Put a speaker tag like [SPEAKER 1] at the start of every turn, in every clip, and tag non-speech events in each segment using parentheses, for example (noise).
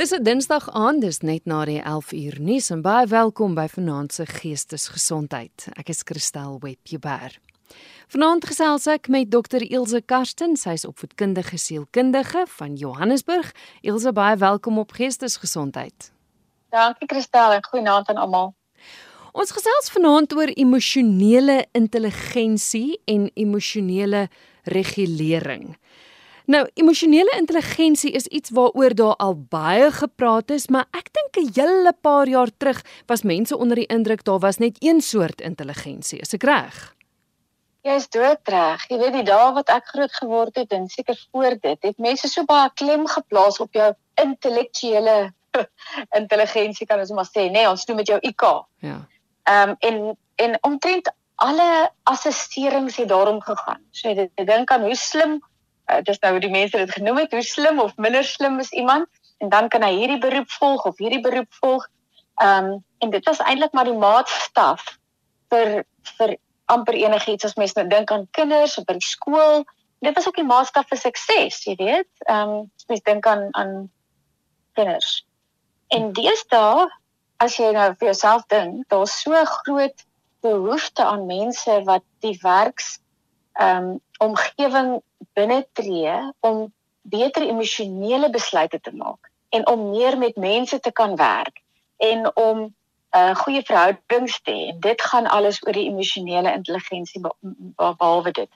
[SPEAKER 1] Dis 'n Dinsdag aand, dis net na die 11 uur nuus en baie welkom by Vanaand se Geestesgesondheid. Ek is Christel Webber. Vanaand gesels ek met Dr Ilse Karsten, sy is opvoedkundige sielkundige van Johannesburg. Ilse, baie welkom op Geestesgesondheid.
[SPEAKER 2] Dankie Christel en goeienaand aan almal.
[SPEAKER 1] Ons gesels vanaand oor emosionele intelligensie en emosionele regulering. Nou, emosionele intelligensie is iets waaroor daar al baie gepraat is, maar ek dink 'n hele paar jaar terug was mense onder die indruk daar was net een soort intelligensie. Is ek reg?
[SPEAKER 2] Jy is doodreg. Jy weet die dae wat ek groot geword het en seker voor dit, het mense so baie klem geplaas op jou intellektuele (laughs) intelligensie kan ons maar sê, nee, ons doen met jou IQ. Ja. Ehm um, en en omtrent alle assisterings het daarom gegaan. So jy dink aan hoe slim uh, dis nou hoe die mense dit genoem het, hoe slim of minder slim is iemand en dan kan hy hierdie beroep volg of hierdie beroep volg. Ehm um, en dit was eintlik maar die maatstaf vir vir amper enigiets as mens nou dink aan kinders of by die skool. Dit was ook die maatstaf vir sukses, jy weet. Ehm um, as mens dink aan aan kinders. En deesdae as jy nou vir jouself dink, daar's so groot behoefte aan mense wat die werks ehm um, omgewing binne tree om beter emosionele besluite te maak en om meer met mense te kan werk en om uh, goeie verhoudings te hê. Dit gaan alles oor die emosionele intelligensie behalwe dit.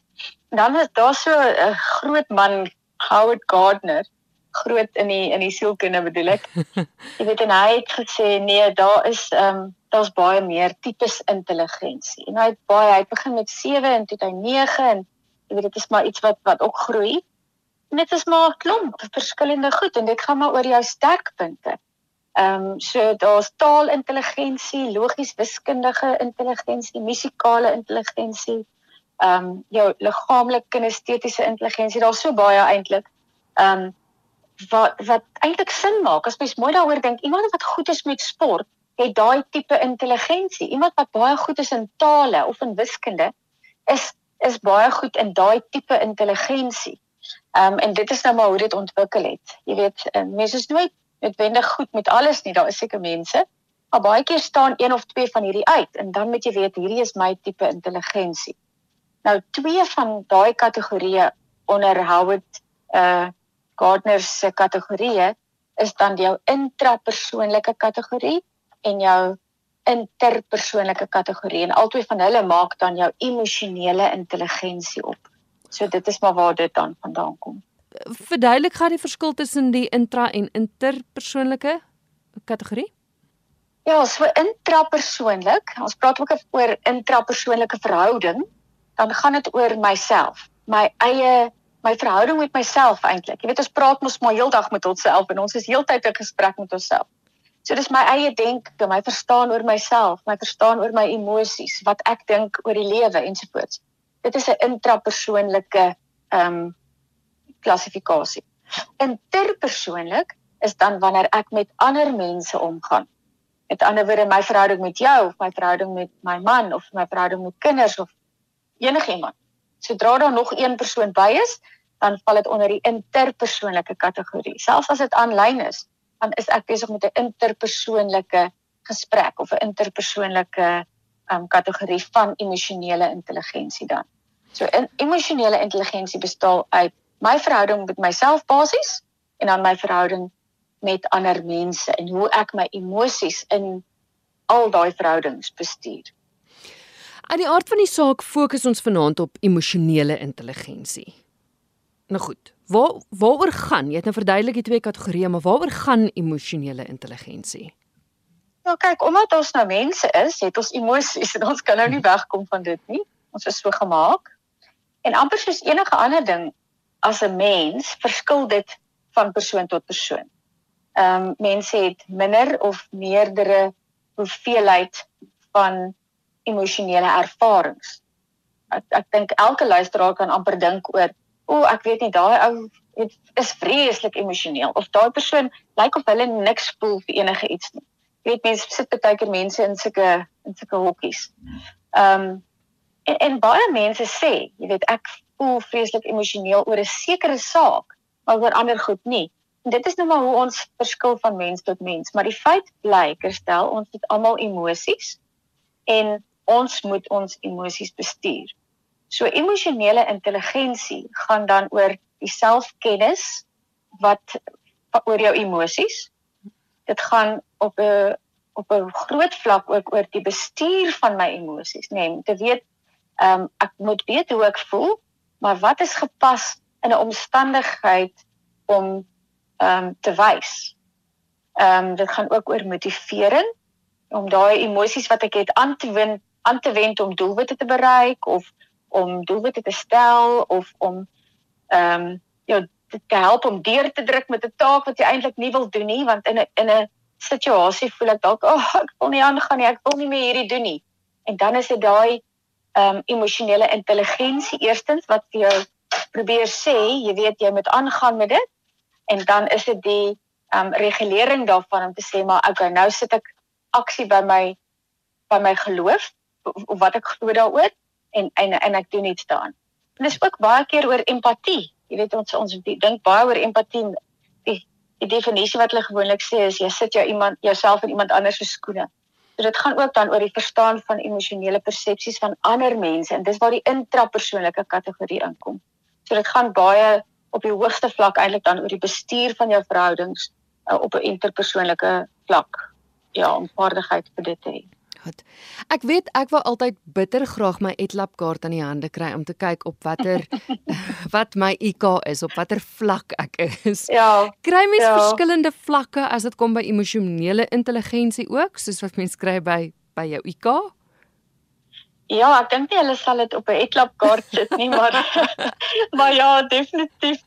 [SPEAKER 2] En dan is daar so 'n groot man Howard Gardner groot in die in die sielkunde bedoel ek. (laughs) Jy weet en hy het gesê nee, daar is ehm um, daar's baie meer tipes intelligensie. En hy het baie hy het begin met 7 en toe hy 9 en jy weet dit is maar iets wat wat ook groei. En dit is maar klomp verskillende goed en dit gaan maar oor jou sterkpunte. Ehm um, so daar's taalintelligensie, logies wiskundige intelligensie, musikale intelligensie, ehm um, jou liggaamlike kinestetiese intelligensie. Daar's so baie eintlik. Ehm um, wat wat eintlik sin maak as mens mooi daaroor dink. Iemand wat goed is met sport, het daai tipe intelligensie. Iemand wat baie goed is in tale of in wiskunde, is is baie goed in daai tipe intelligensie. Ehm um, en dit is nou maar hoe dit ontwikkel het. Jy weet, uh, mense is nooit noodwendig goed met alles nie. Daar is seker mense, maar baie keer staan een of twee van hierdie uit en dan moet jy weet hierdie is my tipe intelligensie. Nou twee van daai kategorieë onder Howard uh Gardner se kategorieë is dan jou intrapersoonlike kategorie en jou interpersoonlike kategorie en albei van hulle maak dan jou emosionele intelligensie op. So dit is maar waar dit dan vandaan kom.
[SPEAKER 1] Verduidelik gou die verskil tussen die intra en interpersoonlike kategorie?
[SPEAKER 2] Ja, so intrapersoonlik, ons praat ook oor intrapersoonlike verhouding, dan gaan dit oor myself, my eie my verhouding met myself eintlik. Jy weet ons praat mos maar heeldag met onsself en ons is heeltyd in gesprek met onsself. So dis my eie denke, my verstaan oor myself, my verstaan oor my emosies, wat ek dink oor die lewe ensovoorts. Dit is 'n intrapersoonlike ehm um, klassifikasie. Interpersoonlik is dan wanneer ek met ander mense omgaan. Met ander woorde, my verhouding met jou of my verhouding met my man of my verhouding met kinders of enigiemand. Sodra daar nog een persoon by is, dan val dit onder die interpersoonlike kategorie. Selfs as dit aanlyn is, dan is ek besig met 'n interpersoonlike gesprek of 'n interpersoonlike um kategorie van emosionele intelligensie dan. So in emosionele intelligensie bestaan uit my verhouding met myself basies en dan my verhouding met ander mense en hoe ek my emosies in al daai verhoudings bestuur.
[SPEAKER 1] Uit die aard van die saak fokus ons vanaand op emosionele intelligensie. Nou goed, Waar waaroor gaan? Jy het nou verduidelik die twee kategorieë, maar waaroor gaan emosionele intelligensie?
[SPEAKER 2] Nou kyk, omdat ons nou mense is, het ons emosies en ons kan nou nie wegkom van dit nie. Ons is so gemaak. En amper soos enige ander ding as 'n mens, verskil dit van persoon tot persoon. Ehm um, mense het minder of meerdere hoeveelheid van emosionele ervarings. Ek ek dink elke luisteraar kan amper dink oor o, ek weet nie daai ou is vreeslik emosioneel of daai persoon lyk of hulle niks voel vir enige iets nie. Jy weet mense sit baie keer mense in sulke in sulke hokkies. Ehm um, en, en baie mense sê, jy weet ek voel vreeslik emosioneel oor 'n sekere saak, maar oor ander goed nie. En dit is nou maar hoe ons verskil van mens tot mens, maar die feit bly, Kerstel, ons het almal emosies en ons moet ons emosies bestuur. So emosionele intelligensie gaan dan oor die selfkennis wat oor jou emosies. Dit gaan op 'n op 'n groot vlak ook oor die bestuur van my emosies, nê, nee, om te weet ehm um, ek moet weet hoe ek voel, maar wat is gepas in 'n omstandigheid om ehm um, te wys. Ehm um, dit gaan ook oor motivering om daai emosies wat ek het aan te wend aan te wend om doelwitte te bereik of om doelwitte te stel of om ehm um, jou te help om deur te druk met 'n taak wat jy eintlik nie wil doen nie want in 'n in 'n situasie voel ek dalk ag oh, ek wil nie aangaan nie ek wil nie meer hierdie doen nie. En dan is dit daai ehm um, emosionele intelligensie eerstens wat vir jou probeer sê jy weet jy moet aangaan met dit. En dan is dit die ehm um, regulering daarvan om te sê maar okay nou sit ek aksie by my by my geloof of, wat ek glo daaroor en en en ek doen iets daaraan. En dis ook baie keer oor empatie. Jy weet ons ons dink baie oor empatie. Die die definisie wat hulle gewoonlik sê is jy sit jou iemand jouself in iemand anders se skoene. So dit gaan ook dan oor die verstaan van emosionele persepsies van ander mense en dis waar die intrapersoonlike kategorie inkom. So dit gaan baie op die hoogste vlak eintlik dan oor die bestuur van jou verhoudings uh, op 'n interpersoonlike vlak. Ja, om vaardigheid vir dit te hê.
[SPEAKER 1] Goed. Ek weet ek wou altyd bitter graag my Etlap kaart aan die hande kry om te kyk op watter (laughs) wat my IQ is, op watter vlak ek is.
[SPEAKER 2] Ja.
[SPEAKER 1] Kry mens
[SPEAKER 2] ja.
[SPEAKER 1] verskillende vlakke as dit kom by emosionele intelligensie ook, soos wat mens kry by by jou IQ?
[SPEAKER 2] Ja, ek dink nie hulle sal dit op 'n Etlap kaart sit nie, maar (laughs) maar ja, definitief.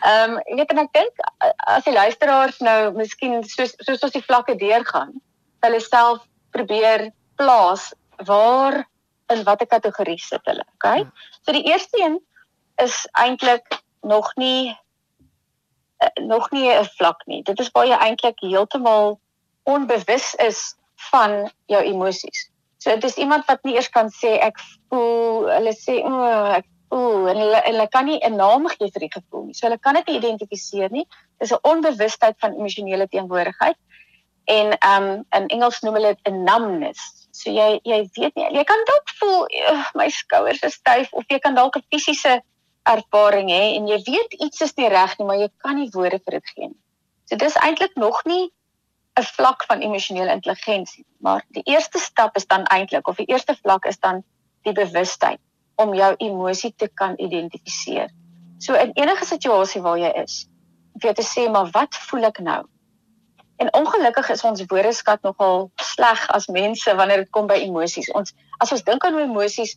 [SPEAKER 2] Ehm um, weet en ek dink as die luisteraars nou miskien soos soos ons die vlakke deurgaan, hulle self probeer plaas waar in watter kategorie sit hulle, okay? Hmm. So die eerste een is eintlik nog nie uh, nog nie 'n vlak nie. Dit is waar jy eintlik heeltemal onbewus is van jou emosies. So dit is iemand wat nie eers kan sê ek voel, hulle sê o, oh, ek voel en hulle hulle kan nie 'n naam gee vir die gevoel nie. So hulle kan dit nie identifiseer nie. Dis 'n onbewustheid van emosionele teenwoordigheid en ehm um, in Engels noem hulle dit 'n numbness. So jy jy weet nie, jy kan dalk voel uh, my skouers is styf of jy kan dalk 'n fisiese ervaring hê en jy weet iets is nie reg nie, maar jy kan nie woorde vir dit gee nie. So dis eintlik nog nie 'n vlak van emosionele intelligensie, maar die eerste stap is dan eintlik of die eerste vlak is dan die bewustheid om jou emosie te kan identifiseer. So in enige situasie waar jy is, om vir jou te sê maar wat voel ek nou? En ongelukkig is ons woordeskat nogal sleg as mense wanneer dit kom by emosies. Ons as ons dink aan emosies,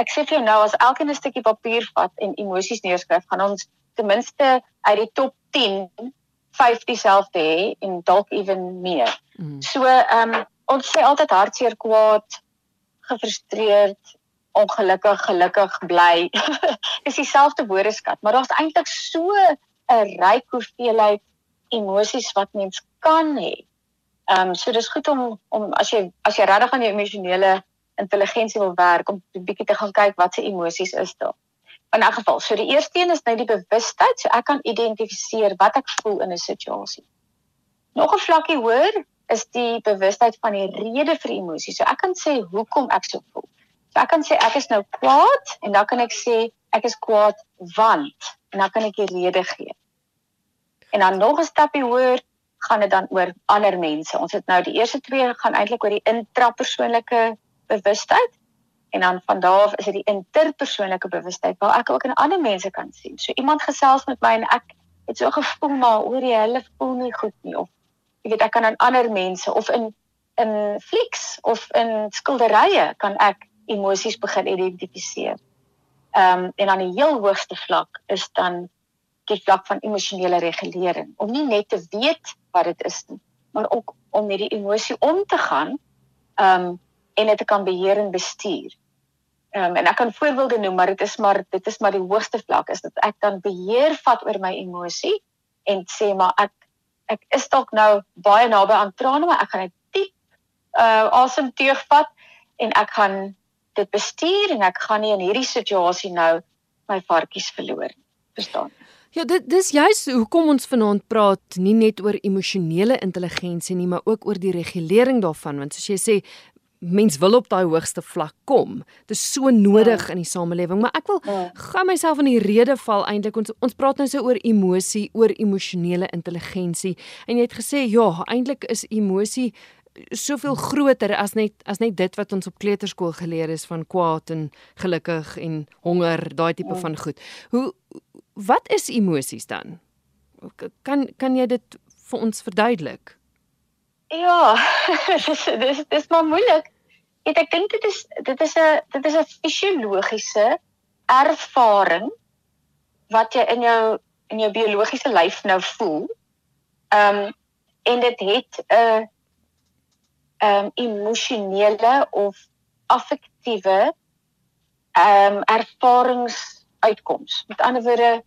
[SPEAKER 2] ek sê vir jou nou as elkeen 'n stukkie papier vat en emosies neerskryf, gaan ons ten minste uit die top 10 5 dieselfde hê en dalk ewen meer. Mm. So ehm um, ons sê altyd hartseer, kwaad, gefrustreerd, ongelukkig, gelukkig, bly. (laughs) Dis dieselfde woordeskat, maar daar's eintlik so 'n ryk hoeveelheid emosies wat mens kan hê. Ehm um, so dis goed om om as jy as jy regtig aan jou emosionele intelligensie wil werk om 'n bietjie te gaan kyk wat se emosies is daar. In 'n geval, so die eerste een is net die bewustheid, so ek kan identifiseer wat ek voel in 'n situasie. Nog 'n vlakkie hoër is die bewustheid van die rede vir emosies. So ek kan sê hoekom ek so voel. So ek kan sê ek is nou kwaad en dan kan ek sê ek is kwaad want en dan kan ek die rede gee. En dan nog 'n stapie hoër gaan dit dan oor ander mense. Ons het nou die eerste twee gaan eintlik oor die intrapersoonlike bewustheid en dan van daar af is dit die interpersoonlike bewustheid waar ek ook in ander mense kan sien. So iemand gesels met my en ek het so gevoel maar oor die hulle voel nie goed nie of jy weet ek kan aan ander mense of in in flieks of in skilderye kan ek emosies begin identifiseer. Ehm um, en aan die heel hoogste vlak is dan die vlak van emosionele regulering om nie net te weet wat dit is nie maar ook om met die emosie om te gaan um en dit te kan beheer en bestuur. Um en ek kan voorbeelde noem maar dit is maar dit is maar die hoogste vlak is dat ek dan beheer vat oor my emosie en sê maar ek ek is dalk nou baie naby aan trane maar ek gaan net diep uh asem teug vat en ek gaan dit bestuur en ek gaan nie in hierdie situasie nou my varkies verloor. Verstaan?
[SPEAKER 1] Ja, dit dis juist hoekom ons vanaand praat nie net oor emosionele intelligensie nie, maar ook oor die regulering daarvan, want soos jy sê, mens wil op daai hoogste vlak kom. Dit is so nodig ja. in die samelewing, maar ek wil ja. gou myself in die rede val eintlik ons ons praat nou so oor emosie, oor emosionele intelligensie. En jy het gesê ja, eintlik is emosie soveel groter as net as net dit wat ons op kleuterskool geleer is van kwaad en gelukkig en honger, daai tipe ja. van goed. Hoe wat is emosies dan? Kan kan jy dit vir ons verduidelik?
[SPEAKER 2] Ja, (laughs) dis dis dis maar moeilik. Ek ek dink dit is dit is 'n dit is 'n fisiologiese ervaring wat jy in jou in jou biologiese lyf nou voel. Ehm um, en dit het 'n ehm um, emosionele of affektiewe ehm um, ervaringsuitkoms. Met ander woorde,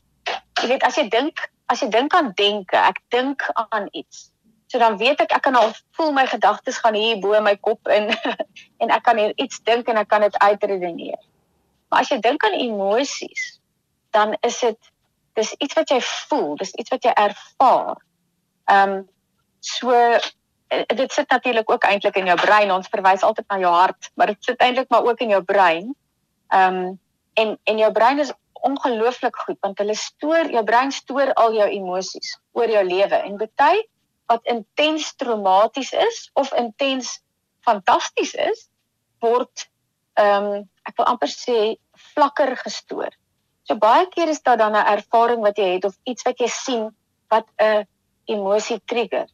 [SPEAKER 2] jy weet as jy dink, as jy dink aan denke, ek dink aan iets. So dan weet ek ek kan al voel my gedagtes gaan hier bo my kop in (laughs) en ek kan hier iets dink en ek kan dit uitredeneer. Maar as jy dink aan emosies, dan is dit dis iets wat jy voel, dis iets wat jy ervaar. Ehm um, so Eh, dit sit natuurlik ook eintlik in jou brein. Ons verwys altyd na jou hart, maar dit sit eintlik maar ook in jou brein. Ehm um, en en jou brein is ongelooflik goed want hulle stoor jou brein stoor al jou emosies oor jou lewe en baie wat intens traumaties is of intens fantasties is word ehm um, ek wil amper sê vlakker gestoor. So baie keer is daar dan 'n ervaring wat jy het of iets wat jy sien wat 'n emosie trigger.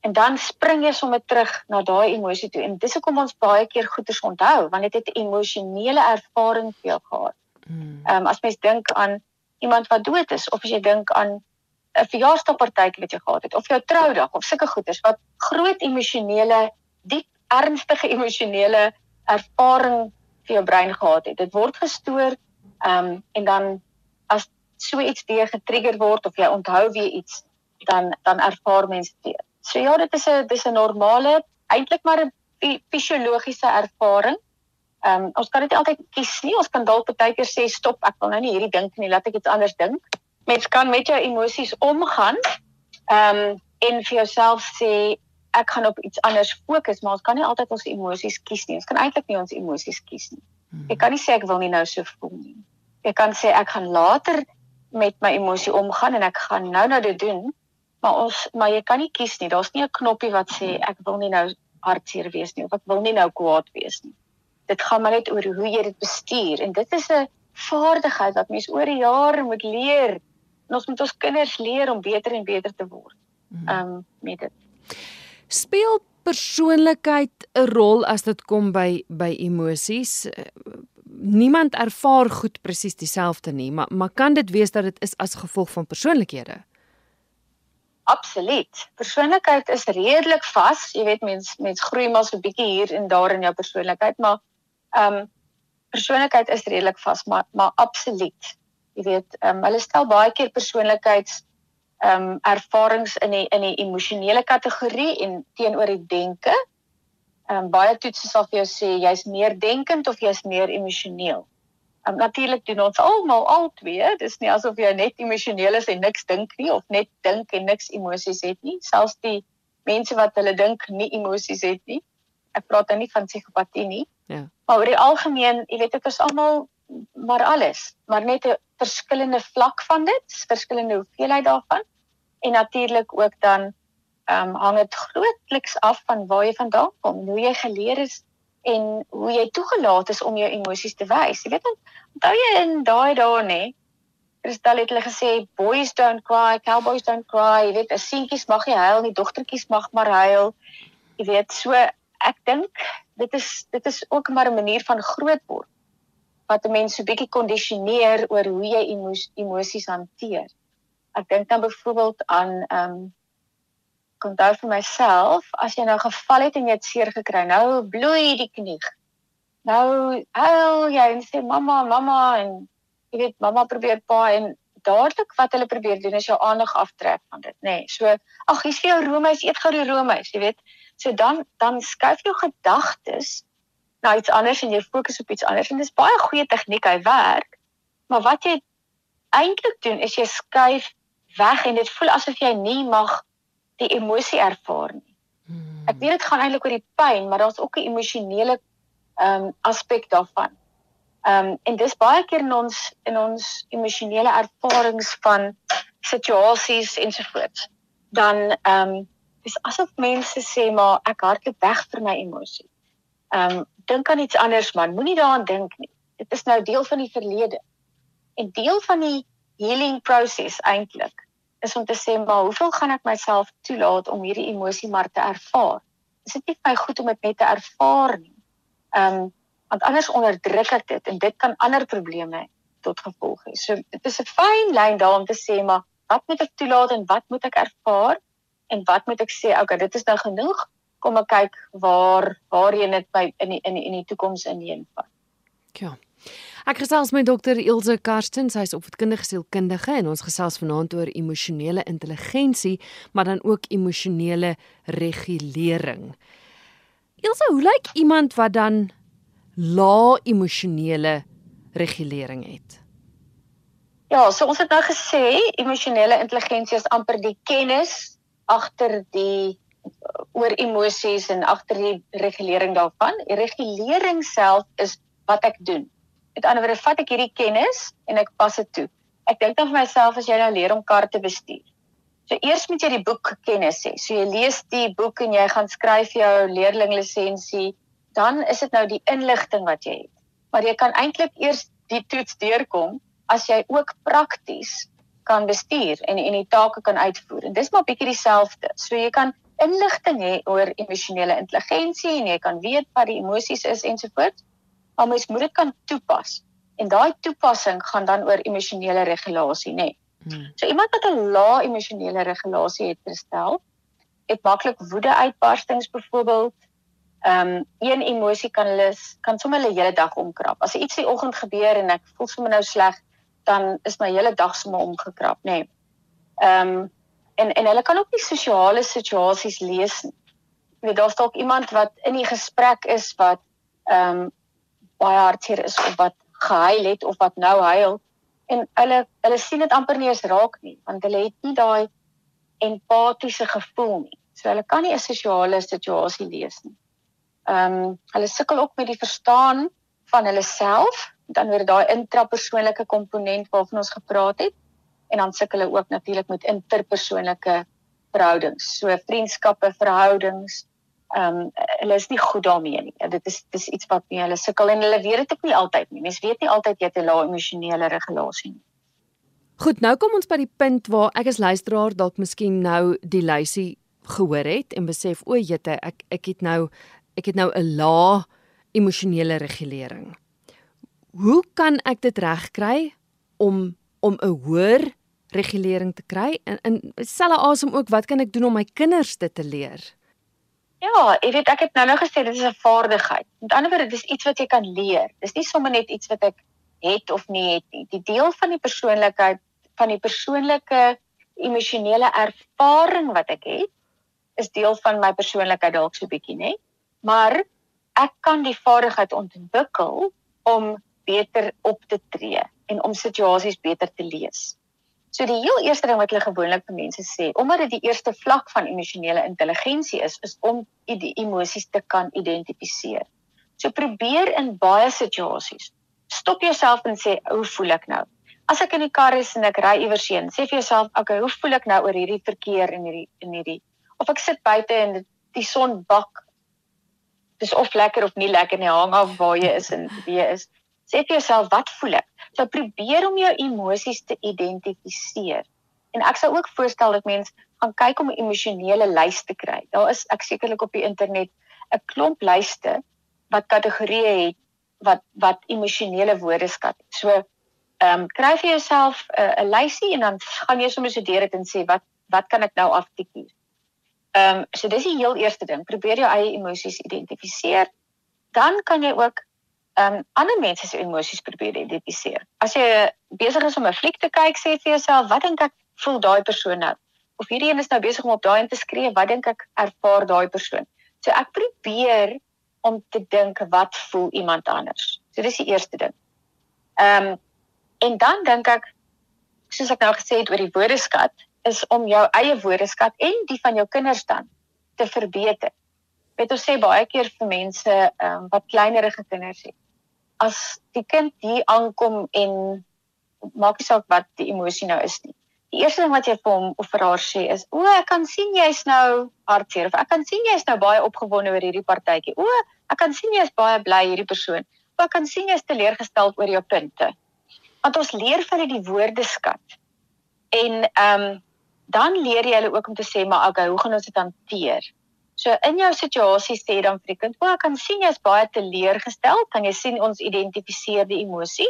[SPEAKER 2] En dan spring jy sommer terug na daai emosie toe. En dis hoekom ons baie keer goeders onthou, want dit het 'n emosionele ervaring vir jou gehad. Hmm. Ehm um, as mens dink aan iemand wat dood is of as jy dink aan 'n verjaarsdagpartytjie wat jy gehad het of jou troudag of sulke goeders wat groot emosionele, diep ernstige (laughs) emosionele ervaring vir jou brein gehad het. Dit word gestoor ehm um, en dan as so iets weer getrigger word of jy onthou weer iets dan dan ervaar mense dit. So ja, dit is 'n dis 'n normale, eintlik maar 'n fisiologiese ervaring. Ehm um, ons kan dit altyd kies nie. Ons kan dalk baie keer sê stop, ek wil nou nie hierdie dink nie, laat ek iets anders dink. Mens kan met jou emosies omgaan. Ehm um, en vir jouself sê ek gaan op iets anders fokus, maar ons kan nie altyd ons emosies kies nie. Ons kan eintlik nie ons emosies kies nie. Ek kan nie sê ek wil nie nou so voel nie. Ek kan sê ek gaan later met my emosie omgaan en ek gaan nou nou dit doen maar ons maar jy kan nie kies nie. Daar's nie 'n knoppie wat sê ek wil nie nou hartseer wees nie of ek wil nie nou kwaad wees nie. Dit gaan maar net oor hoe jy dit bestuur en dit is 'n vaardigheid wat mens oor die jare moet leer. En ons moet ons kinders leer om beter en beter te word. Mhm. Ehm um, met dit.
[SPEAKER 1] Speel persoonlikheid 'n rol as dit kom by by emosies? Niemand ervaar goed presies dieselfde nie, maar maar kan dit wees dat dit is as gevolg van persoonlikhede?
[SPEAKER 2] Absoluut. Persoonlikheid is redelik vas. Jy weet mens mens groei maar so 'n bietjie hier en daar in jou persoonlikheid, maar ehm um, persoonlikheid is redelik vas, maar maar absoluut. Jy weet, ehm um, hulle stel baie keer persoonlikheids ehm um, ervarings in die in die emosionele kategorie en teenoor die denke. Ehm um, baie toetse sal vir jou sê jy's meer denkend of jy's meer emosioneel. Um, Natuurlik doen ons almal al twee. Dis nie asof jy net emosioneel is en niks dink nie of net dink en niks emosies het nie. Selfs die mense wat hulle dink nie emosies het nie. Ek praat nou nie van psigopatie nie. Ja. Maar oor die algemeen, jy weet dit is almal maar alles, maar net 'n verskillende vlak van dit, verskillende hoeveelheid daarvan. En natuurlik ook dan ehm um, hang dit grootliks af van waar jy vandaan kom, hoe jy geleer is en hoe jy toegelaat is om jou emosies te wys. Jy weet onthou jy in daai dae nê? Kristal het hulle gesê boys don't cry, cowboys don't cry. Jy weet, seentjies mag nie huil nie, dogtertjies mag maar huil. Jy weet, so ek dink dit is dit is ook maar 'n manier van groot word wat 'n mens so bietjie kondisioneer oor hoe jy emosies hanteer. Ek dink dan byvoorbeeld aan ehm um, kon onthou vir myself as jy nou geval het en jy het seer gekry nou bloei die knie. Nou huil jy en sê mamma mamma en jy weet mamma probeer pa en dadelik wat hulle probeer doen is jou aandag aftrek van dit nê. Nee, so ag hier's vir jou roomys eet gou die roomys jy weet so dan dan skuif jou gedagtes na iets anders en jy fokus op iets anders en dis baie goeie tegniek hy werk maar wat jy eintlik doen is jy skuif weg en dit voel asof jy nie mag die emosie ervaar nie. Hmm. Ek weet dit gaan eintlik oor die pyn, maar daar's ook 'n emosionele ehm um, aspek daarvan. Ehm um, en dis baie keer in ons in ons emosionele ervarings van situasies ensovoorts. Dan ehm um, dis asof mense sê maar ek hardloop weg vir my emosie. Ehm um, dink aan iets anders man, moenie daaraan dink nie. Dit is nou deel van die verlede. En deel van die healing proses eintlik is om te sê maar hoeveel gaan ek myself toelaat om hierdie emosie maar te ervaar? Is dit nie vir my goed om dit net te ervaar nie? Ehm um, want anders onderdruk ek dit en dit kan ander probleme tot gevolg hê. So dit is 'n fyn lyn daar om te sê maar wat moet ek toelaat en wat moet ek ervaar en wat moet ek sê okay dit is nou genoeg kom ek kyk waar waarheen dit by in die, in die, in die toekoms inheen vat.
[SPEAKER 1] Ja. Ek gesels met dokter Ilse Karsten, sy is opvoedkundige sielkundige en ons gesels vanaand oor emosionele intelligensie, maar dan ook emosionele regulering. Ilse, hoe lyk iemand wat dan lae emosionele regulering het?
[SPEAKER 2] Ja, so ons het nou gesê emosionele intelligensie is amper die kennis agter die oor emosies en agter die regulering daarvan. Die regulering self is wat ek doen. Met ander woorde, vat ek hierdie kennis en ek pas dit toe. Ek dink dan vir myself as jy nou leer om kar te bestuur. So eers moet jy die boek kennis hê. So jy lees die boek en jy gaan skryf jou leerlinglisensie, dan is dit nou die inligting wat jy het. Maar jy kan eintlik eers die toets deurkom as jy ook prakties kan bestuur en en die take kan uitvoer. En dis maar bietjie dieselfde. So jy kan inligting hê oor emosionele intelligensie en jy kan weet wat die emosies is ensovoorts maar mens moet dit kan toepas. En daai toepassing gaan dan oor emosionele regulasie, nê. Nee. Hmm. So iemand wat 'n lae emosionele regulasie het gestel, het maklik woede-uitbarstings byvoorbeeld. Ehm um, een emosie kan hulle kan sommer hulle hele dag omkrap. As iets die oggend gebeur en ek voel sommer nou sleg, dan is my hele dag sommer omgekrap, nê. Nee. Ehm um, en en hulle kan ook nie sosiale situasies lees nie. Jy weet daar's dalk iemand wat in die gesprek is wat ehm um, baie hartseer is of wat gehuil het of wat nou huil en hulle hulle sien dit amper nie eens raak nie want hulle het nie daai empatiese gevoel nie. So hulle kan nie 'n sosiale situasie lees nie. Ehm um, hulle sukkel ook met die verstaan van hulle self, dan word daai intrapersoonlike komponent waarvan ons gepraat het en dan sukkel hulle ook natuurlik met interpersoonlike verhoudings, so vriendskappe, verhoudings, ehm um, hulle is nie goed daarmee nie. Dit is dis iets wat nie hulle sukkel en hulle weet dit ook nie altyd nie. Mense weet nie altyd jy het 'n lae emosionele regulasie nie.
[SPEAKER 1] Goed, nou kom ons by die punt waar ek as luisteraar dalk miskien nou die lysie gehoor het en besef o, jette, ek ek het nou ek het nou 'n lae emosionele regulering. Hoe kan ek dit regkry om om 'n hoër regulering te kry? En in selfe asem ook, wat kan ek doen om my kinders dit te leer?
[SPEAKER 2] Ja, ek weet ek het nou nou gesê dit is 'n vaardigheid. Met ander woorde, dis iets wat jy kan leer. Dis nie sommer net iets wat ek het of nie het nie. Die deel van die persoonlikheid, van die persoonlike emosionele ervaring wat ek het, is deel van my persoonlikheid dalk so bietjie, nê? Maar ek kan die vaardigheid ontwikkel om beter op te tree en om situasies beter te lees. So die heel eerste ding wat hulle gewoonlik vir mense sê, omdat dit die eerste vlak van emosionele intelligensie is, is om die emosies te kan identifiseer. So probeer in baie situasies stop jouself en sê, "Hoe voel ek nou?" As ek in die kar is en ek ry iewers heen, sê vir jouself, "Oké, okay, hoe voel ek nou oor hierdie verkeer en hierdie en hierdie of ek sit buite en die son bak. Dis of lekker of nie lekker nie, hang af waar jy is en wie jy is. Sê vir jouself, "Wat voel ek?" So probeer om jou emosies te identifiseer. En ek sou ook voorstel dat mense gaan kyk om 'n emosionele lys te kry. Daar is ek sekerlik op die internet 'n klomp lyste wat kategorieë het wat wat emosionele woordeskat. So ehm um, kry vir jouself 'n uh, lysie en dan gaan jy sommer so deur dit en sê wat wat kan ek nou aftik hier? Ehm um, so dis die heel eerste ding. Probeer jou eie emosies identifiseer. Dan kan jy ook um ander mense se emosies probeer identifiseer. As jy besig is om 'n fliek te kyk, sê vir jouself, wat dink ek voel daai persoon nou? Of hierdie een is nou besig om op daai in te skree, wat dink ek ervaar daai persoon? So ek probeer om te dink wat voel iemand anders. So dis die eerste ding. Um en dan dink ek soos ek nou gesê het oor die woordeskat, is om jou eie woordeskat en die van jou kinders dan te verbeter. Weet ons sê baie keer vir mense um, wat kleinerige kinders het. As die kind hier aankom en maak nie saak wat die emosie nou is nie. Die eerste ding wat jy vir hom of vir haar sê is: "O, ek kan sien jy's nou hartseer of ek kan sien jy's nou baie opgewonde oor hierdie partytjie. O, ek kan sien jy's baie bly hierdie persoon. O, ek kan sien jy's teleurgestel oor jou punte." Want ons leer van hulle die woordeskat. En ehm um, dan leer jy hulle ook om te sê, "Maar okay, hoe gaan ons dit hanteer?" So in jou situasie sê dan vir die kind: "O, ek kan sien jy's baie teleurgestel. Kan jy sien ons identifiseer die emosie?"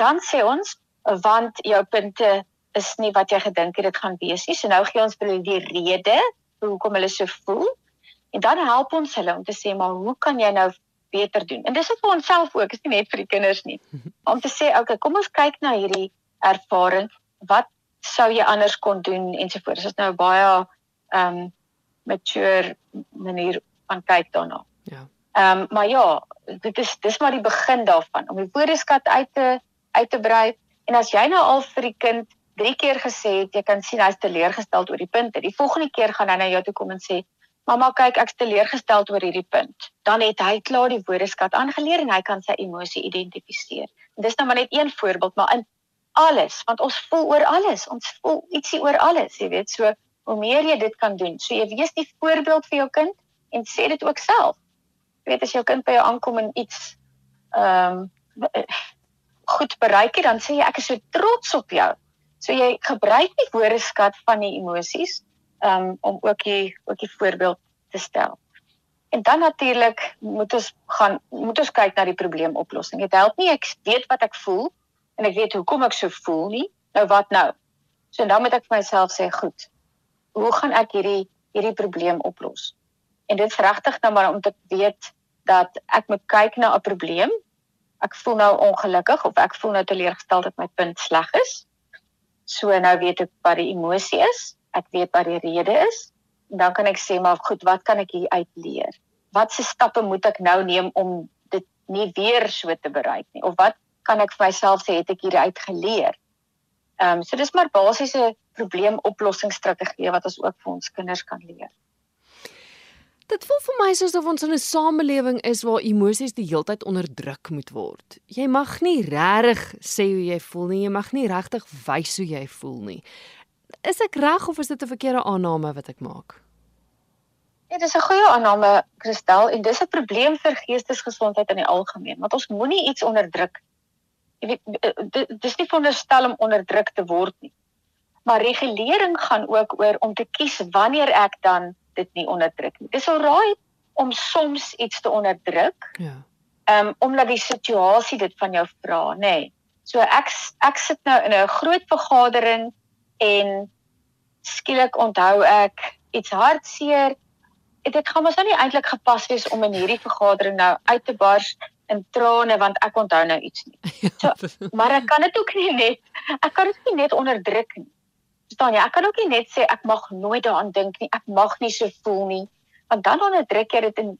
[SPEAKER 2] Dan sê ons want jou punte is nie wat jy gedink het dit gaan wees nie. So nou gee ons vir hulle die rede hoekom hulle so voel. En dan help ons hulle om te sê maar hoe kan jy nou beter doen? En dis ook vir onsself ook, is nie net vir die kinders nie. (laughs) Om te sê, okay, kom ons kyk na hierdie ervaring. Wat sou jy anders kon doen ensovoorts. Dit is nou baie ehm um, mature manier van kyk daarna.
[SPEAKER 1] Ja.
[SPEAKER 2] Ehm um, maar ja, dit is dis maar die begin daarvan om die woordeskat uit te uit te brei en as jy nou al vir die kind drie keer gesê het jy kan sien hy's teleurgestel oor die punte. Die volgende keer gaan hy na jou toe kom en sê Mamma kyk ek's teleurgestel oor hierdie punt. Dan het hy klaar die woordeskat aangeleer en hy kan sy emosie identifiseer. En dis nou maar net een voorbeeld, maar in alles, want ons voel oor alles. Ons voel ietsie oor alles, jy weet. So hoe meer jy dit kan doen. So jy wees die voorbeeld vir jou kind en sê dit ook self. Jy weet as jou kind by jou aankom en iets ehm um, goed bereik het, dan sê jy ek is so trots op jou. So jy gebruik die woordeskat van die emosies um, om ook die ook die voorbeeld te stel. En dan natuurlik moet ons gaan moet ons kyk na die probleemoplossing. Dit help nie ek weet wat ek voel en ek weet hoekom ek so voel nie. Nou wat nou? So dan moet ek vir myself sê, goed. Hoe gaan ek hierdie hierdie probleem oplos? En dit is regtig nou maar om te weet dat ek moet kyk na 'n probleem. Ek voel nou ongelukkig of ek voel nou teleurgesteld dat my punt sleg is. So nou weet ek wat die emosie is, ek weet wat die rede is, en dan kan ek sê maar goed, wat kan ek hier uit leer? Watse stappe moet ek nou neem om dit nie weer so te bereik nie? Of wat kan ek vir myself sê het ek hier uit geleer? Ehm um, so dis maar basiese probleemoplossingsstrategieë wat ons ook vir ons kinders kan leer.
[SPEAKER 1] Dit voel vir my soos of ons in 'n samelewing is waar emosies die heeltyd onderdruk moet word. Jy mag nie regtig sê hoe jy voel nie, jy mag nie regtig wys hoe jy voel nie. Is ek reg of is dit 'n verkeerde aanname wat ek maak?
[SPEAKER 2] Ja, dit is 'n goeie aanname, Christel, en dis 'n probleem vir geestesgesondheid in die algemeen, want ons moenie iets onderdruk. Weet, dis nie veronderstel om onderdruk te word nie. Maar regulering gaan ook oor om te kies wanneer ek dan dit nie onderdruk nie. Dis alraai om soms iets te onderdruk.
[SPEAKER 1] Ja.
[SPEAKER 2] Ehm um, omdat die situasie dit van jou vra, nê. Nee. So ek ek sit nou in 'n groot vergadering en skielik onthou ek iets hartseer. Dit gaan mos nou nie eintlik gepas wees om in hierdie vergadering nou uit te bars in trane want ek onthou nou iets nie. (laughs) So, maar ek kan dit ook nie net ek kan dit nie net onderdruk nie verstaan jy? Ek kan ook nie net sê ek mag nooit daaraan dink nie. Ek mag nie so voel nie. Want dan onderdruk jy dit in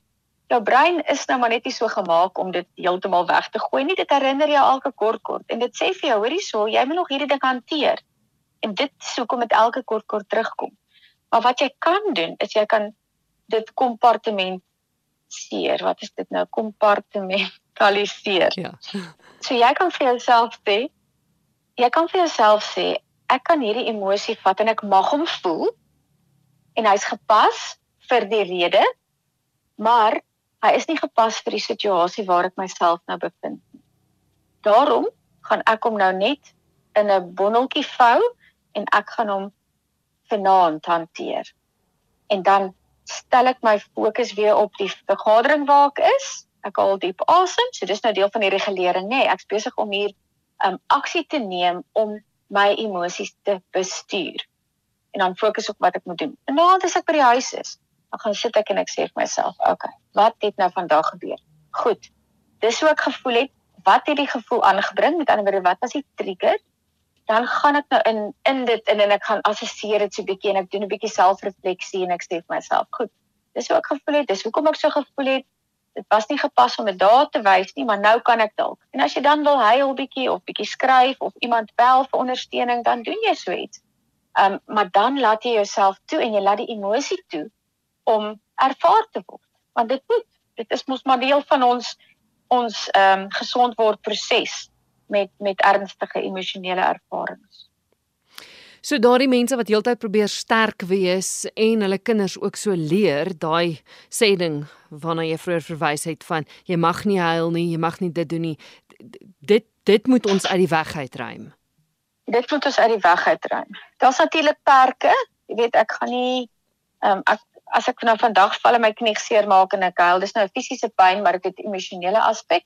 [SPEAKER 2] jou brein is nou maar net nie so gemaak om dit heeltemal weg te gooi nie. Dit herinner jou elke kort kort en dit sê vir jou, hoorie so, jy moet nog hierdie ding hanteer. En dit soek om met elke kort kort terugkom. Maar wat jy kan doen is jy kan dit kompartementeer. Wat is dit nou? Kompartementaliseer.
[SPEAKER 1] Ja. (laughs)
[SPEAKER 2] So jy kan vir jouself sê jy kan vir jouself sê ek kan hierdie emosie vat en ek mag hom voel en hy's gepas vir die rede maar hy is nie gepas vir die situasie waar ek myself nou bevind nie. Daarom gaan ek hom nou net in 'n bondeltjie vou en ek gaan hom vanaand hanteer. En dan stel ek my fokus weer op die vergadering waar ek is. Ek haal diep asem. So dis nou deel van die regulering, nê. Nee, ek's besig om hier um, aksie te neem om my emosies te bestuur. En dan fokus op wat ek moet doen. En nou as ek by die huis is, dan gaan sit ek en ek sê vir myself, "Oké, okay, wat het nou vandag gebeur?" Goed. Dis hoe ek gevoel het. Wat het die gevoel aangebring? Met ander woorde, wat was die trigger? Dan gaan ek nou in in dit in en ek gaan assesseer dit so 'n bietjie en ek doen 'n bietjie selfrefleksie en ek sê vir myself, "Goed. Dis hoe ek gevoel het. Dis hoekom ek so gevoel het. dit was nie gepas om dit daar te wys nie, maar nou kan ek dalk. En as jy dan wil huil bietjie of bietjie skryf of iemand bel vir ondersteuning, dan doen jy so iets. Ehm um, maar dan laat jy jouself toe en jy laat die emosie toe om ervaar te word. Want dit moet, dit is mos maar deel van ons ons ehm um, gesond word proses met met ernstige emosionele ervarings.
[SPEAKER 1] So daardie mense wat heeltyd probeer sterk wees en hulle kinders ook so leer, daai sê ding waarna jy vroeër verwys het van jy mag nie huil nie, jy mag nie dit doen nie. Dit dit moet ons uit die weg uitruim.
[SPEAKER 2] Dit moet ons uit die weg uitruim. Daar's natuurlik perke. Jy weet ek gaan nie ehm um, ek as ek nou vandag val en my knie seer maak en ek huil, dis nou 'n fisiese pyn, maar dit het 'n emosionele aspek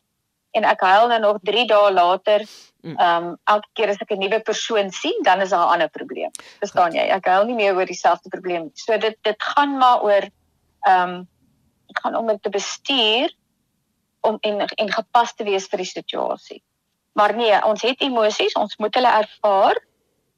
[SPEAKER 2] en ek huil nou nog 3 dae later. Mm. Ehm um, elke keer as ek 'n nuwe persoon sien, dan is daar 'n ander probleem. Verstaan jy? Ek huil nie meer oor dieselfde probleem. So dit dit gaan maar oor ehm um, ek gaan om dit te bestuur om en en gepas te wees vir die situasie. Maar nee, ons het emosies, ons moet hulle ervaar.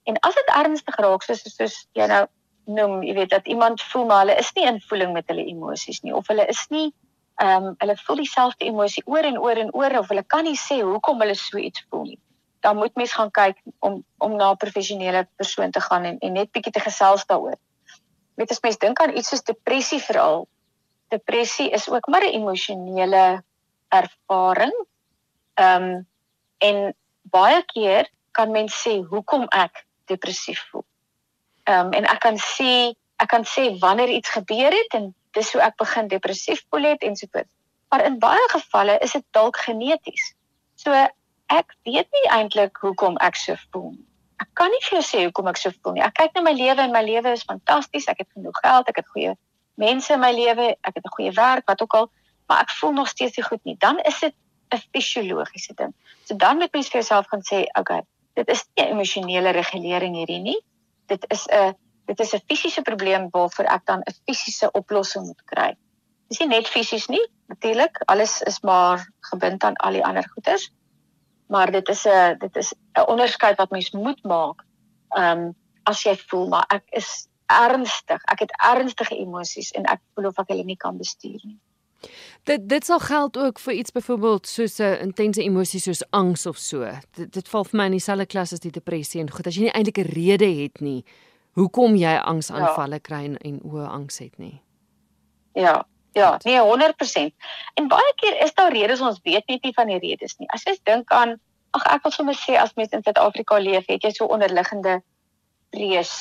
[SPEAKER 2] En as dit ernstig raak, soos soos jy nou noem, jy weet dat iemand voel maar hulle is nie in voeling met hulle emosies nie of hulle is nie ehm um, hulle voel dieselfde emosie oor en oor en oor of hulle kan nie sê hoekom hulle so iets voel nie. Dan moet mens gaan kyk om om na 'n professionele persoon te gaan en en net bietjie te gesels daaroor. Weet as mens dink aan iets soos depressie veral. Depressie is ook maar 'n emosionele ervaring. Ehm um, en baie keer kan mens sê hoekom ek depressief voel. Ehm um, en ek kan sê ek kan sê wanneer iets gebeur het en dis hoe ek begin depressief voel het en so voort. Maar in baie gevalle is dit dalk geneties. So ek weet nie eintlik hoekom ek so voel nie. Ek kan nie vir jou sê hoekom ek so voel nie. Ek kyk na my lewe en my lewe is fantasties. Ek het genoeg geld, ek het goeie mense in my lewe, ek het 'n goeie werk, wat ook al, maar ek voel nog steeds nie goed nie. Dan is dit 'n fisiologiese ding. So dan moet mens vir jouself gaan sê, okay, dit is nie emosionele regulering hierdie nie. Dit is 'n dit is 'n fisiese probleem waarvoor ek dan 'n fisiese oplossing moet kry. Dis nie net fisies nie, natuurlik, alles is maar gebind aan al die ander goeders. Maar dit is 'n dit is 'n onderskeid wat mens moet maak. Ehm um, as jy voel maar ek is ernstig, ek het ernstige emosies en ek voel of ek hulle nie kan bestuur nie.
[SPEAKER 1] Dit dit sal geld ook vir iets byvoorbeeld soos 'n intense emosie soos angs of so. Dit dit val vir my in dieselfde klas as die depressie en goed as jy nie eintlik 'n rede het nie hoekom jy angsaanvalle ja. kry en, en oë angs het nie.
[SPEAKER 2] Ja, ja, nee 100%. En baie keer is daar redes ons weet net nie van die redes nie. As jy dink aan ag ek wil sommer sê as mens in Suid-Afrika leef, het jy so onderliggende vrees.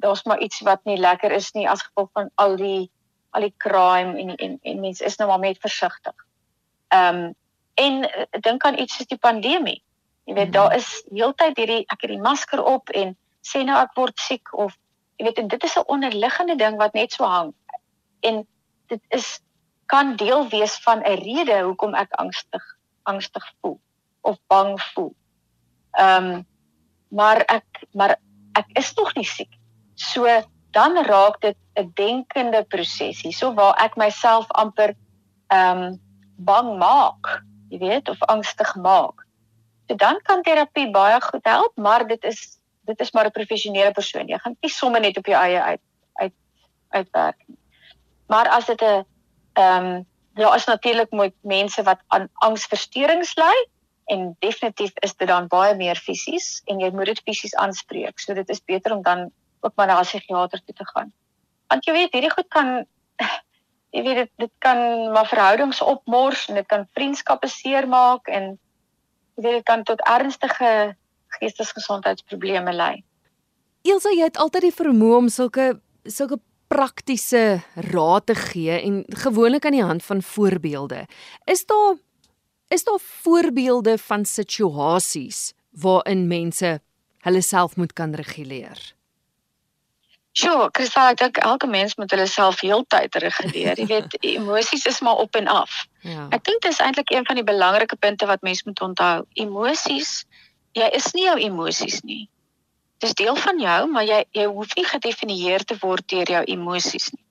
[SPEAKER 2] Daar's maar iets wat nie lekker is nie as gevolg van al die al die crime en en en mense is nou maar net versigtig. Ehm um, en uh, dink aan iets soos die pandemie. Jy weet mm -hmm. daar is heeltyd hierdie ek het die masker op en sê nou ek word siek of jy weet dit is 'n onderliggende ding wat net so hang. En dit is kan deel wees van 'n rede hoekom ek angstig angstig voel of bang voel. Ehm um, maar ek maar ek is nog nie siek. So dan raak dit 'n denkende proses hierso waar ek myself amper ehm um, bang maak, jy weet, of angstig maak. So dan kan terapie baie goed help, maar dit is dit is maar 'n professionele persoon. Jy gaan nie sommer net op jou eie uit uit uitwerk nie. Maar as dit 'n ehm um, ja, is natuurlik moet mense wat aan angsversteurings ly en definitief is dit dan baie meer fisies en jy moet dit fisies aanspreek. So dit is beter om dan ook maar na 'n psigiater toe te gaan. Want jy weet, hierdie goed kan (laughs) jy weet dit dit kan maar verhoudings opmors en dit kan vriendskappe seermaak en jy weet dit kan tot ernstige geestesgesondheidsprobleme lei.
[SPEAKER 1] Elsa, jy het altyd die vermoë om sulke sulke praktiese raad te gee en gewoonlik aan die hand van voorbeelde. Is daar is daar voorbeelde van situasies waarin mense hulle self moet kan reguleer?
[SPEAKER 2] Sjoe, Kristal, ek dink elke mens moet hulle self heeltyd reguleer. Jy weet, (laughs) emosies is maar op en af. Ja. Ek dink dit is eintlik een van die belangrike punte wat mens moet onthou. Emosies jy is nie jou emosies nie. Dis deel van jou, maar jy jy hoef nie gedefinieer te word deur jou emosies nie.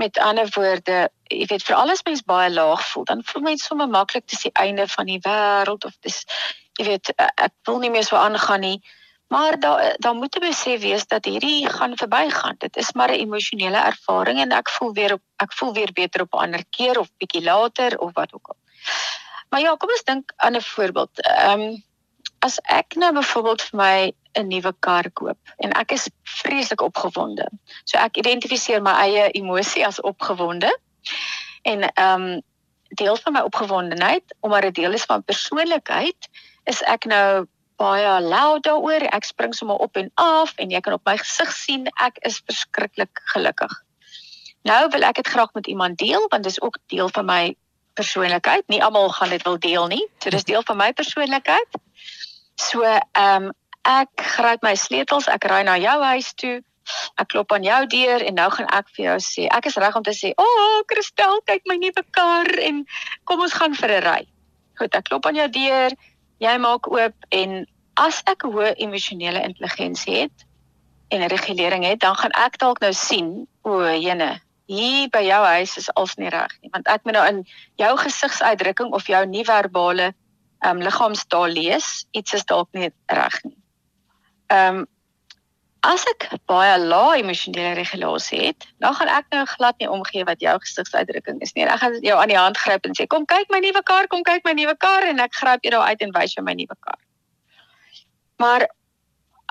[SPEAKER 2] Met ander woorde, jy weet vir alles mens baie laag voel, dan voel mens sommer maklik dis die einde van die wêreld of dis jy weet ek wil nie meer so aangaan nie. Maar daar daar moet 'n besef wees dat hierdie gaan verbygaan. Dit is maar 'n emosionele ervaring en ek voel weer op ek voel weer beter op 'n ander keer of bietjie later of wat ook al. Maar ja, kom ons dink aan 'n voorbeeld. Ehm um, as ek nou byvoorbeeld vir my 'n nuwe kar koop en ek is vreeslik opgewonde. So ek identifiseer my eie emosie as opgewonde. En ehm um, deel van my opgewondenheid, omdat dit deel is van persoonlikheid, is ek nou baie loud daaroor. Ek spring sommer op en af en jy kan op my gesig sien ek is verskriklik gelukkig. Nou wil ek dit graag met iemand deel want dit is ook deel van my persoonlikheid. Nie almal gaan dit wil deel nie. So dis deel van my persoonlikheid. So ehm um, ek gryp my sleutels, ek ry na jou huis toe. Ek klop aan jou deur en nou gaan ek vir jou sê, ek is reg om te sê, "O, oh, Christel, kyk my nuwe kar en kom ons gaan vir 'n ry." Goed, ek klop aan jou deur, jy maak oop en as ek hoë emosionele intelligensie het en regulering het, dan gaan ek dalk nou sien, o, jene, hier by jou huis is alles nie reg nie, want ek moet nou in jou gesigsuitdrukking of jou nie-verbale ehm um, liggaamstaal lees, iets is dalk nie reg nie. Ehm um, as ek baie lae emosionele regulasie het, dan gaan ek nou glad nie omgee wat jou gesigsuitdrukking is nie. Ek gaan jou aan die hand gryp en sê kom kyk my nuwe kar, kom kyk my nuwe kar en ek gryp jou daar uit en wys jou my nuwe kar. Maar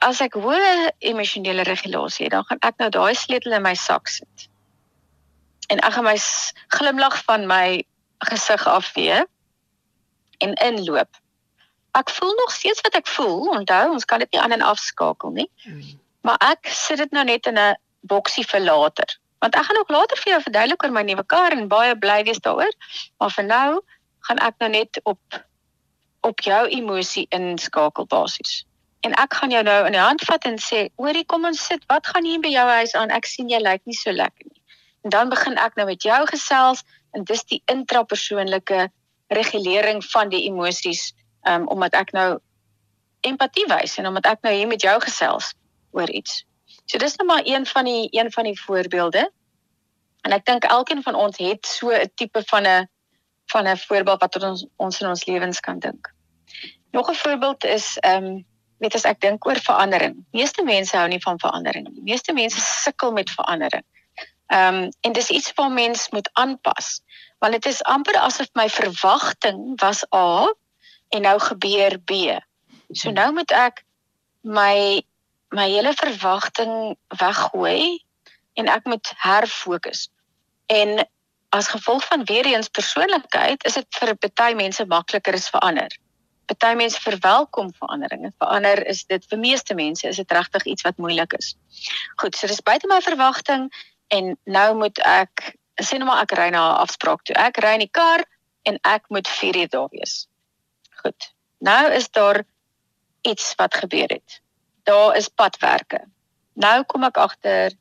[SPEAKER 2] as ek hoë emosionele regulasie het, dan gaan ek nou daai sleutel in my sak sit. En ek gaan my glimlag van my gesig afvee en inloop. Ek voel nog steeds wat ek voel. Onthou, ons kan dit nie aan en af skakel nie. Hmm. Maar ek sit dit nou net in 'n boksie vir later. Want ek gaan ook later vir jou verduidelik oor my nuwe kar en baie bly wees daaroor. Maar vir nou gaan ek nou net op op jou emosie inskakel basies. En ek gaan jou nou in die hand vat en sê, "Oorie, kom ons sit. Wat gaan hier by jou huis aan? Ek sien jy lyk nie so lekker nie." En dan begin ek nou met jou gesels en dis die intrapersoonlike regulering van die emosies, um, omdat ek nou empatie wys en omdat ek nou hier met jou gesels oor iets. So dis nou maar een van die een van die voorbeelde. En ek dink elkeen van ons het so 'n tipe van 'n van 'n voorbeeld wat ons ons in ons lewens kan dink. Nog 'n voorbeeld is ehm um, weet as ek dink oor verandering. Meeste mense hou nie van verandering nie. Meeste mense sukkel met verandering. Ehm um, en dis iets wat mens moet aanpas. Want dit is amper asof my verwagting was A en nou gebeur B. So nou moet ek my my hele verwagting weggooi en ek moet herfokus. En as gevolg van weer eens persoonlikheid is dit vir baie mense makliker as vir ander. Party mense verwelkom verandering en vir ander is dit vir meeste mense is dit regtig iets wat moeilik is. Goed, so dis buite my verwagting en nou moet ek sê nou maar ek ry na 'n afspraak toe. Ek ry in die kar en ek moet 4 uur daar wees. Goed. Nou is daar iets wat gebeur het daar is padwerke. Nou kom ek agter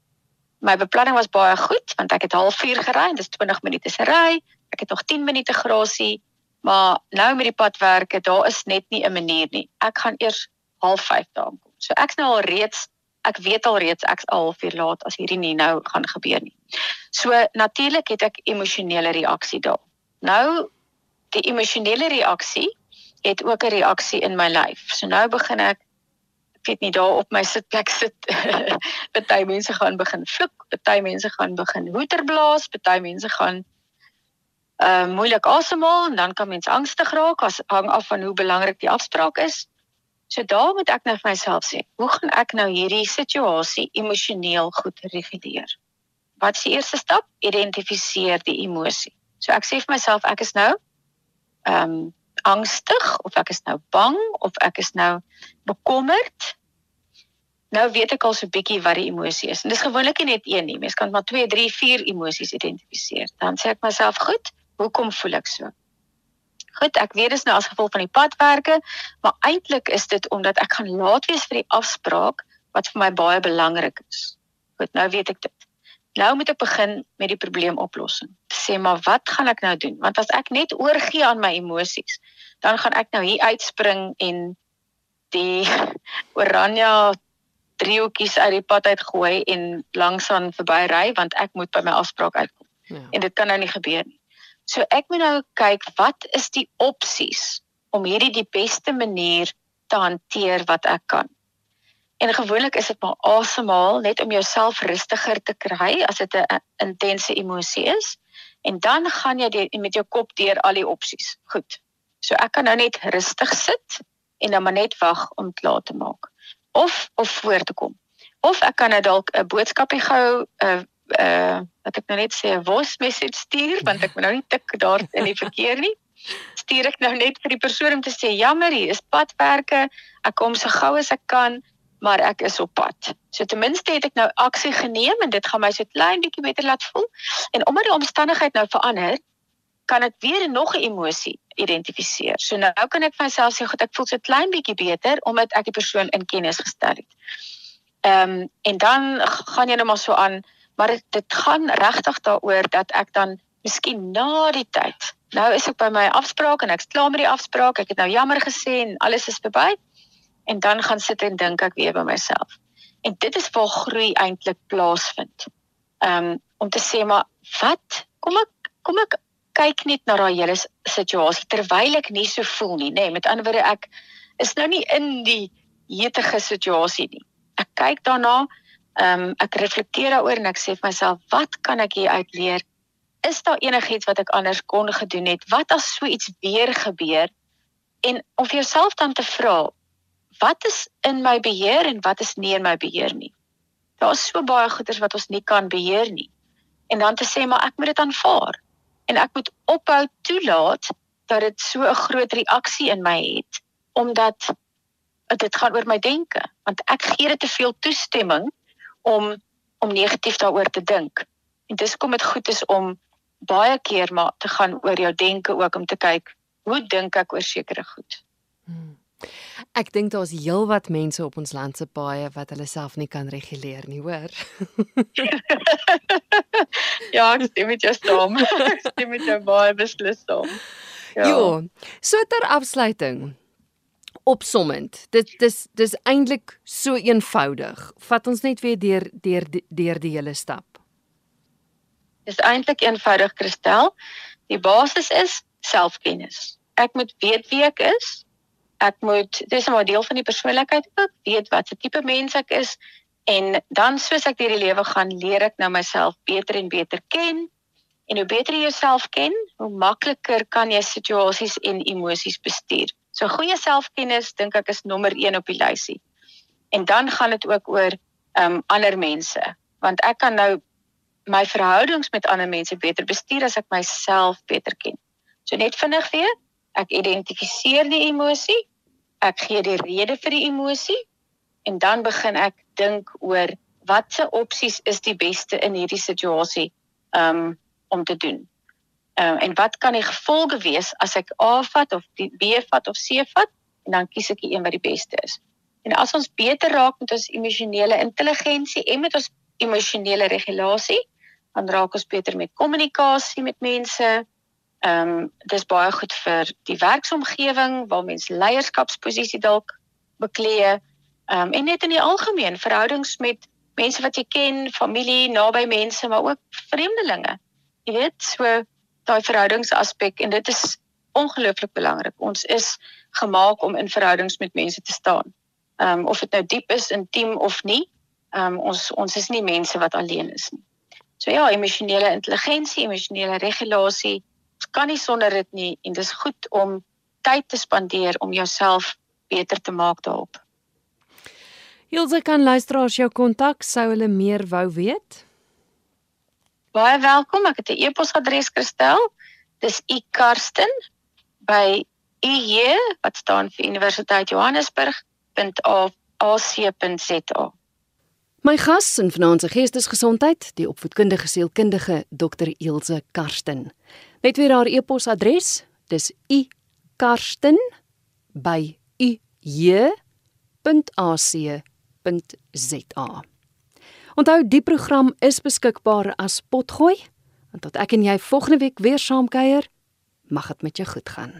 [SPEAKER 2] my beplanning was baie goed want ek het halfuur gery en dis 20 minute se ry. Ek het nog 10 minute grasie, maar nou met die padwerke, daar is net nie 'n manier nie. Ek gaan eers 05:30 daar kom. So ek's nou al reeds ek weet al reeds ek's al halfuur laat as hierdie nie nou gaan gebeur nie. So natuurlik het ek emosionele reaksie daar. Nou die emosionele reaksie het ook 'n reaksie in my lyf. So nou begin ek weet nie daar op my sitplek sit. (laughs) party mense gaan begin vloek, party mense gaan begin hoeter blaas, party mense gaan uh moeilik asemhaal en dan kan mens angstig raak as hang af van hoe belangrik die afspraak is. So daar moet ek nou vir myself sê, hoe gaan ek nou hierdie situasie emosioneel goed reguleer? Wat is die eerste stap? Identifiseer die emosie. So ek sê vir myself ek is nou ehm um, angstig of ek is nou bang of ek is nou bekommerd. Nou weet ek al so 'n bietjie wat die emosie is. En dis gewoonlik net een nie. Mens kan maar 2, 3, 4 emosies identifiseer. Dan sê ek myself, "Goed, hoekom voel ek so?" Goed, ek weet dis nou as gevolg van die padwerke, maar eintlik is dit omdat ek gaan laat wees vir die afspraak wat vir my baie belangrik is. Goed, nou weet ek dit. Nou moet ek begin met die probleemoplossing. Sê maar wat gaan ek nou doen? Want as ek net oorgee aan my emosies, dan gaan ek nou hier uitspring en die (laughs) oranje driehoekies uit die pad uitgooi en langsaan verbyry want ek moet by my afspraak uitkom. Ja. En dit kan nou nie gebeur nie. So ek moet nou kyk wat is die opsies om hierdie die beste manier te hanteer wat ek kan. En gewoonlik is dit maar asemhaal net om jouself rustiger te kry as dit 'n intense emosie is. En dan gaan jy die, met jou kop deur al die opsies. Goed. So ek kan nou net rustig sit en dan maar net wag om klaar te maak of of voor te kom. Of ek kan nou dalk 'n boodskapie gou 'n uh, uh wat ek nou net sê 'n voice message stuur want ek moet nou nie tik daar in die verkeer nie. Stuur ek nou net vir die persoon om te sê jammer hier is padwerke. Ek kom so gou as ek kan, maar ek is op pad. So ten minste het ek nou aksie geneem en dit gaan my so klein bietjie beter laat voel. En omdat die omstandigheid nou verander, kan ek weer nog 'n emosie identifiseer. So nou kan ek myself sê, "God, ek voel so klein bietjie beter omdat ek die persoon in kennis gestel het." Ehm um, en dan gaan jy nou maar so aan, maar dit, dit gaan regtig daaroor dat ek dan miskien na die tyd. Nou is ek by my afspraak en ek's klaar met die afspraak. Ek het nou jammer gesê en alles is verby. En dan gaan sit en dink ek weer by myself. En dit is waar groei eintlik plaasvind. Um, om te sê maar wat kom ek kom ek kyk net na daai hele situasie terwyl ek nie so voel nie, nê. Nee, met ander woorde ek is nou nie in die hetige situasie nie. Ek kyk daarna, ehm um, ek reflekteer daaroor en ek sê vir myself, wat kan ek hier uit leer? Is daar enigiets wat ek anders kon gedoen het? Wat as so iets weer gebeur? En om vir jouself dan te vra, wat is in my beheer en wat is nie in my beheer nie? Daar is so baie goeders wat ons nie kan beheer nie. En dan te sê maar ek moet dit aanvaar en ek moet ophou toelaat dat dit so 'n groot reaksie in my het omdat dit gaan oor my denke want ek gee dit te veel toestemming om om negatief daaroor te dink en dis kom dit goed is om baie keer maar te gaan oor jou denke ook om te kyk hoe dink ek oor sekere goed hmm.
[SPEAKER 1] Ek dink daar's heelwat mense op ons land se paaie wat hulle self nie kan reguleer nie, hoor. (laughs)
[SPEAKER 2] ja, ek stem met jou saam. Ek stem met jou baie beslis saam.
[SPEAKER 1] Ja. Jo, so ter afsluiting. Opsommend. Dit dis dis eintlik so eenvoudig. Vat ons net weer deur deur deur die hele stap.
[SPEAKER 2] Dis eintlik eenvoudig, Christel. Die basis is selfkennis. Ek moet weet wie ek is, ek moet dis 'n deel van die persoonlikheid ook weet wat se tipe mens ek is en dan soos ek deur die lewe gaan leer ek nou myself beter en beter ken en hoe beter jy jouself ken hoe makliker kan jy situasies en emosies bestuur so goeie selfkennis dink ek is nommer 1 op die lysie. En dan gaan dit ook oor um ander mense. Want ek kan nou my verhoudings met ander mense beter bestuur as ek myself beter ken. So net vinnig weer ek identifiseer die emosie ek gee die rede vir die emosie en dan begin ek dink oor watse opsies is die beste in hierdie situasie um, om te doen. Um, en wat kan die gevolge wees as ek A vat of B vat of C vat en dan kies ek die een wat die beste is. En as ons beter raak met ons emosionele intelligensie en met ons emosionele regulasie, dan raak ons beter met kommunikasie met mense, Ehm um, dis baie goed vir die werksomgewing waar mens leierskapsposisie dalk beklee. Ehm um, en net in die algemeen verhoudings met mense wat jy ken, familie, naby mense, maar ook vreemdelinge. Jy weet, so daai verhoudingsaspek en dit is ongelooflik belangrik. Ons is gemaak om in verhoudings met mense te staan. Ehm um, of dit nou diep is, intiem of nie. Ehm um, ons ons is nie mense wat alleen is nie. So ja, emosionele intelligensie, emosionele regulasie kan nie sonder dit nie en dis goed om tyd te spandeer om jouself beter te maak daarop.
[SPEAKER 1] Hilse kan luisteraars jou kontak sou hulle meer wou weet.
[SPEAKER 2] Baie welkom. Ek het 'n e-posadres gestel. Dis ikarsten by IJ wat staan vir Universiteit Johannesburg.ac.za.
[SPEAKER 1] My gas in vanaand se geestesgesondheid, die opvoedkundige sielkundige Dr. Ilse Karsten. Net weer haar e-posadres. Dis ikarsten@uj.ac.za. Onthou die program is beskikbaar as potgooi. En tot ek en jy volgende week weer saamkuier, mag dit met jou goed gaan.